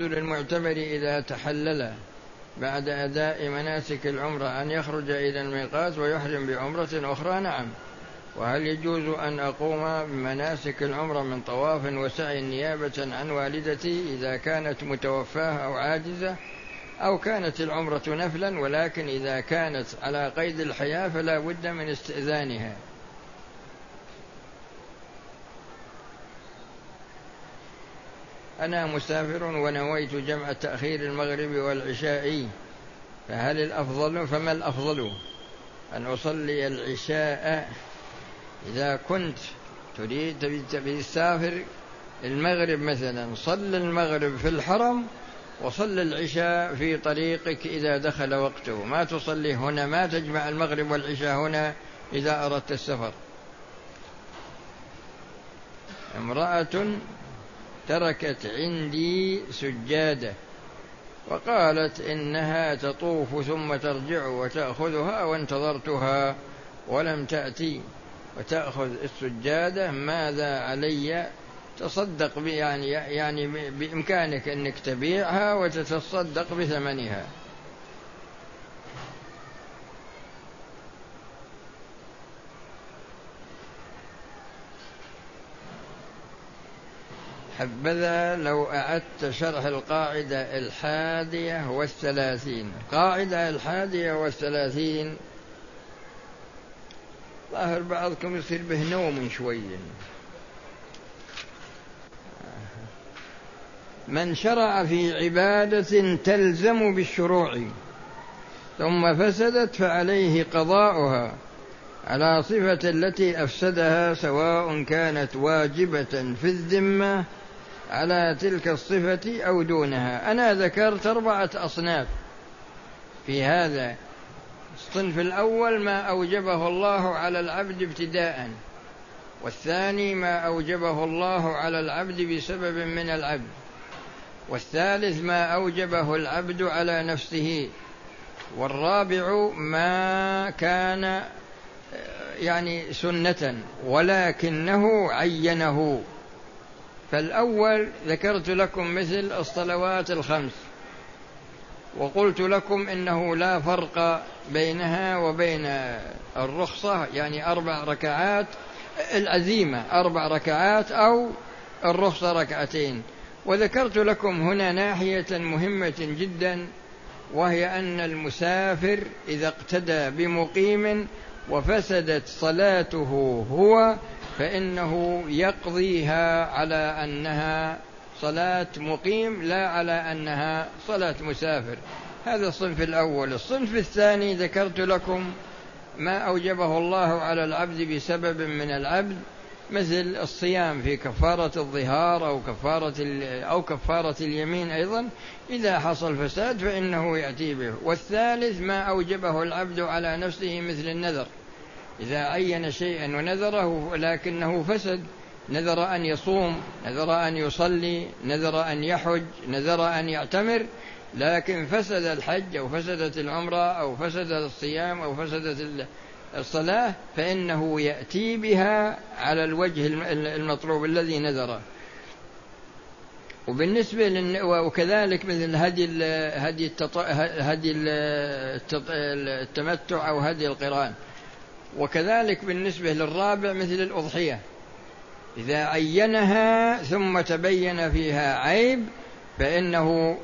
للمعتمر إذا تحلل بعد أداء مناسك العمرة أن يخرج إلى الميقات ويحرم بعمرة أخرى نعم. وهل يجوز أن أقوم بمناسك العمرة من طواف وسعي نيابة عن والدتي إذا كانت متوفاة أو عاجزة؟ أو كانت العمرة نفلا ولكن إذا كانت على قيد الحياة فلا بد من استئذانها. أنا مسافر ونويت جمع تأخير المغرب والعشاء. فهل الأفضل؟ فما الأفضل؟ أن أصلي العشاء. إذا كنت تريد تسافر المغرب مثلا صل المغرب في الحرم وصل العشاء في طريقك إذا دخل وقته. ما تصلي هنا ما تجمع المغرب والعشاء هنا إذا أردت السفر. امرأة تركت عندي سجادة وقالت إنها تطوف ثم ترجع وتأخذها وانتظرتها ولم تأتي وتأخذ السجادة ماذا علي؟ تصدق يعني يعني بإمكانك أنك تبيعها وتتصدق بثمنها. حبذا لو أعدت شرح القاعدة الحادية والثلاثين. قاعدة الحادية والثلاثين ظاهر بعضكم يصير به نوم شوي. من شرع في عبادة تلزم بالشروع ثم فسدت فعليه قضاؤها على صفة التي أفسدها سواء كانت واجبة في الذمة على تلك الصفة أو دونها. أنا ذكرت أربعة أصناف. في هذا الصنف الأول ما أوجبه الله على العبد ابتداء والثاني ما أوجبه الله على العبد بسبب من العبد والثالث ما أوجبه العبد على نفسه والرابع ما كان يعني سنة ولكنه عينه. فالأول ذكرت لكم مثل الصلوات الخمس وقلت لكم إنه لا فرق بينها وبين الرخصة يعني أربع ركعات العزيمة أربع ركعات أو الرخصة ركعتين. وذكرت لكم هنا ناحية مهمة جدا وهي أن المسافر إذا اقتدى بمقيم وفسدت صلاته هو فإنه يقضيها على أنها صلاة مقيم لا على أنها صلاة مسافر. هذا الصنف الأول. الصنف الثاني ذكرت لكم ما أوجبه الله على العبد بسبب من العبد مثل الصيام في كفارة الظهار أو كفارة أو كفارة اليمين أيضا. إذا حصل فساد فإنه يأتي به. والثالث ما أوجبه العبد على نفسه مثل النذر. إذا عين شيئا ونذره لكنه فسد. نذر أن يصوم نذر أن يصلي نذر أن يحج نذر أن يعتمر. لكن فسد الحج أو فسدت العمرة أو فسد الصيام أو فسدت الصلاة فإنه يأتي بها على الوجه المطلوب الذي نذره. وبالنسبة للن... وكذلك مثل هدي هدي التط... هدي التمتع أو هدي القرآن. وكذلك بالنسبة للرابع مثل الأضحية. إذا عينها ثم تبين فيها عيب فإنه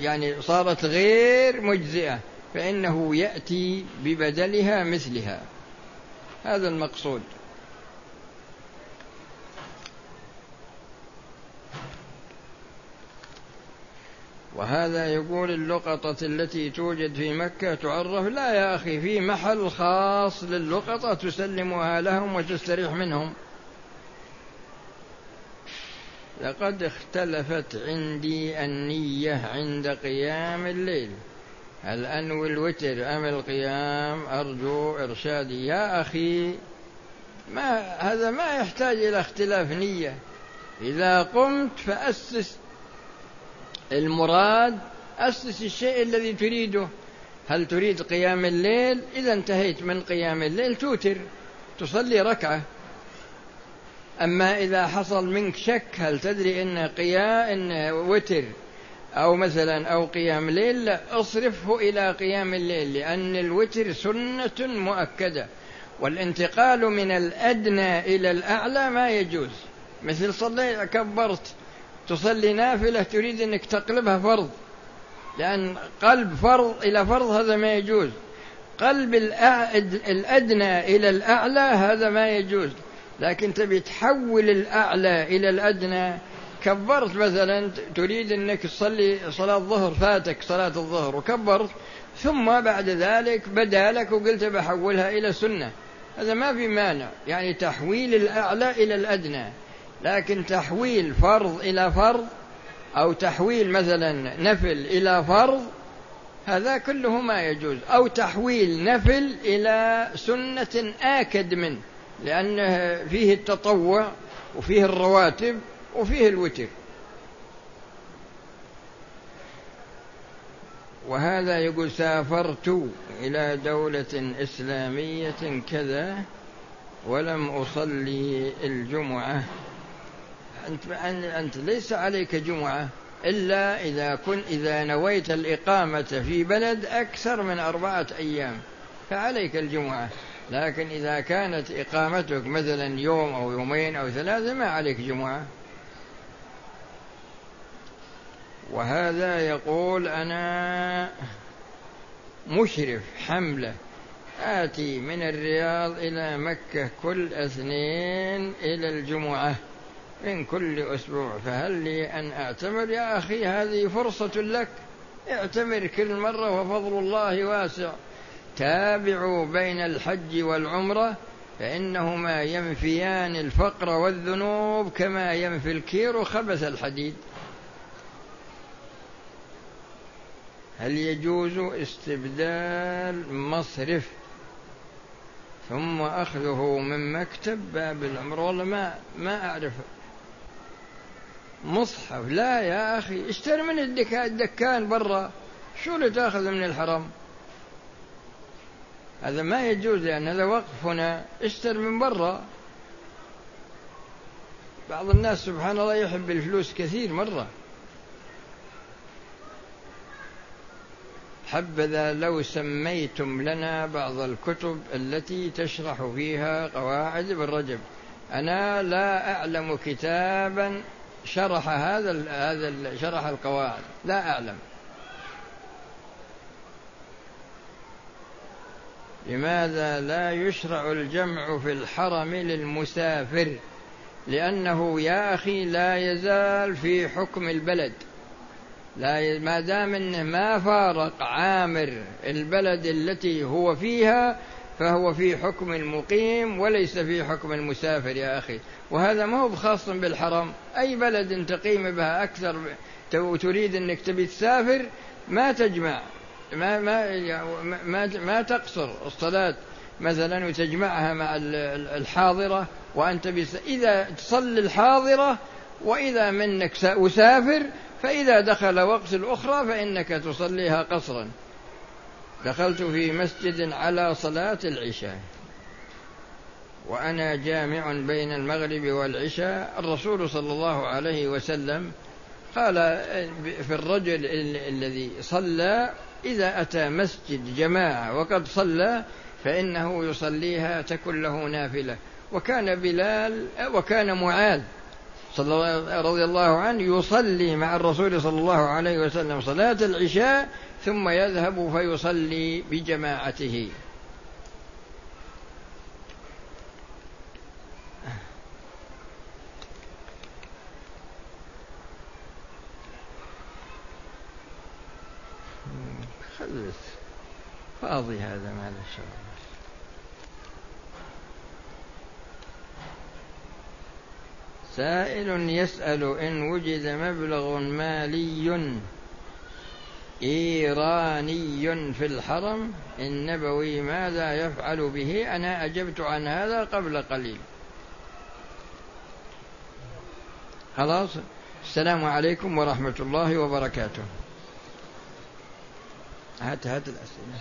يعني صارت غير مجزئة فإنه يأتي ببدلها مثلها. هذا المقصود. وهذا يقول اللقطة التي توجد في مكة تعرف لا يا أخي في محل خاص للقطة تسلمها لهم وتستريح منهم. لقد اختلفت عندي النية عند قيام الليل. هل أنوي الوتر أم القيام؟ أرجو إرشادي. يا أخي ما هذا ما يحتاج إلى اختلاف نية. إذا قمت فأسس المراد أسس الشيء الذي تريده. هل تريد قيام الليل؟ إذا انتهيت من قيام الليل توتر تصلي ركعة. أما إذا حصل منك شك هل تدري أن قيام إن وتر أو مثلا أو قيام ليل؟ لا أصرفه إلى قيام الليل لأن الوتر سنة مؤكدة. والانتقال من الأدنى إلى الأعلى ما يجوز. مثل صلي كبرت تصلي نافلة تريد أنك تقلبها فرض. لأن قلب فرض إلى فرض هذا ما يجوز. قلب الأدنى إلى الأعلى هذا ما يجوز. لكن تبي تحول الأعلى إلى الأدنى كبرت مثلا تريد أنك تصلي صلاة الظهر فاتك صلاة الظهر وكبرت ثم بعد ذلك بدا لك وقلت بحولها إلى سنة. هذا ما في مانع. يعني تحويل الأعلى إلى الأدنى. لكن تحويل فرض إلى فرض أو تحويل مثلا نفل إلى فرض هذا كله ما يجوز. أو تحويل نفل إلى سنة آكد منه لأنه فيه التطوع وفيه الرواتب وفيه الوتر. وهذا يقول سافرت إلى دولة إسلامية كذا ولم أصلي الجمعة. أنت أنت ليس عليك جمعة إلا إذا كن إذا نويت الإقامة في بلد أكثر من أربعة أيام فعليك الجمعة. لكن إذا كانت إقامتك مثلا يوم أو يومين أو ثلاثة ما عليك جمعة. وهذا يقول أنا مشرف حملة. آتي من الرياض إلى مكة كل اثنين إلى الجمعة. من كل أسبوع فهل لي أن أعتمر؟ يا أخي هذه فرصة لك. اعتمر كل مرة وفضل الله واسع. تابعوا بين الحج والعمرة فإنهما ينفيان الفقر والذنوب كما ينفي الكير خبث الحديد. هل يجوز استبدال مصرف ثم أخذه من مكتب باب العمر والله ما ما أعرف مصحف. لا يا أخي اشتري من الدكان برا. شو اللي تأخذ من الحرم؟ هذا ما يجوز لأن هذا وقف هنا. اشتر من برا. بعض الناس سبحان الله يحب الفلوس كثير مرة. حبذا لو سميتم لنا بعض الكتب التي تشرح فيها قواعد ابن رجب أنا لا أعلم كتابا شرح هذا هذا شرح القواعد. لا أعلم. لماذا لا يشرع الجمع في الحرم للمسافر؟ لأنه يا أخي لا يزال في حكم البلد. لا ما دام إنه ما فارق عامر البلد التي هو فيها فهو في حكم المقيم وليس في حكم المسافر يا أخي. وهذا ما هو خاص بالحرم. أي بلد تقيم بها أكثر وتريد إنك تبي تسافر ما تجمع. ما ما ما ما تقصر الصلاة مثلا وتجمعها مع الحاضرة وأنت بس إذا تصلي الحاضرة وإذا منك وسافر فإذا دخل وقت الأخرى فإنك تصليها قصرا. دخلت في مسجد على صلاة العشاء وأنا جامع بين المغرب والعشاء. الرسول صلى الله عليه وسلم قال في الرجل الذي صلى إذا أتى مسجد جماعة وقد صلى فإنه يصليها تكن له نافلة. وكان بلال وكان معاذ. صلى الله رضي الله عنه يصلي مع الرسول صلى الله عليه وسلم صلاة العشاء ثم يذهب فيصلي بجماعته. خلص. فاضي هذا ما له سائل يسأل إن وجد مبلغ مالي إيراني في الحرم. النبوي ماذا يفعل به؟ أنا أجبت عن هذا قبل قليل. خلاص. السلام عليكم ورحمة الله وبركاته. هات هات الأسئلة.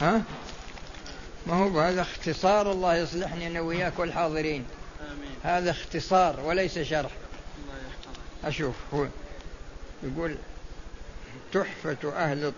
ها؟ ما هو هذا اختصار الله يصلحني أنا وياك والحاضرين. آمين. هذا اختصار وليس شرح. الله أشوف هو يقول تحفة أهل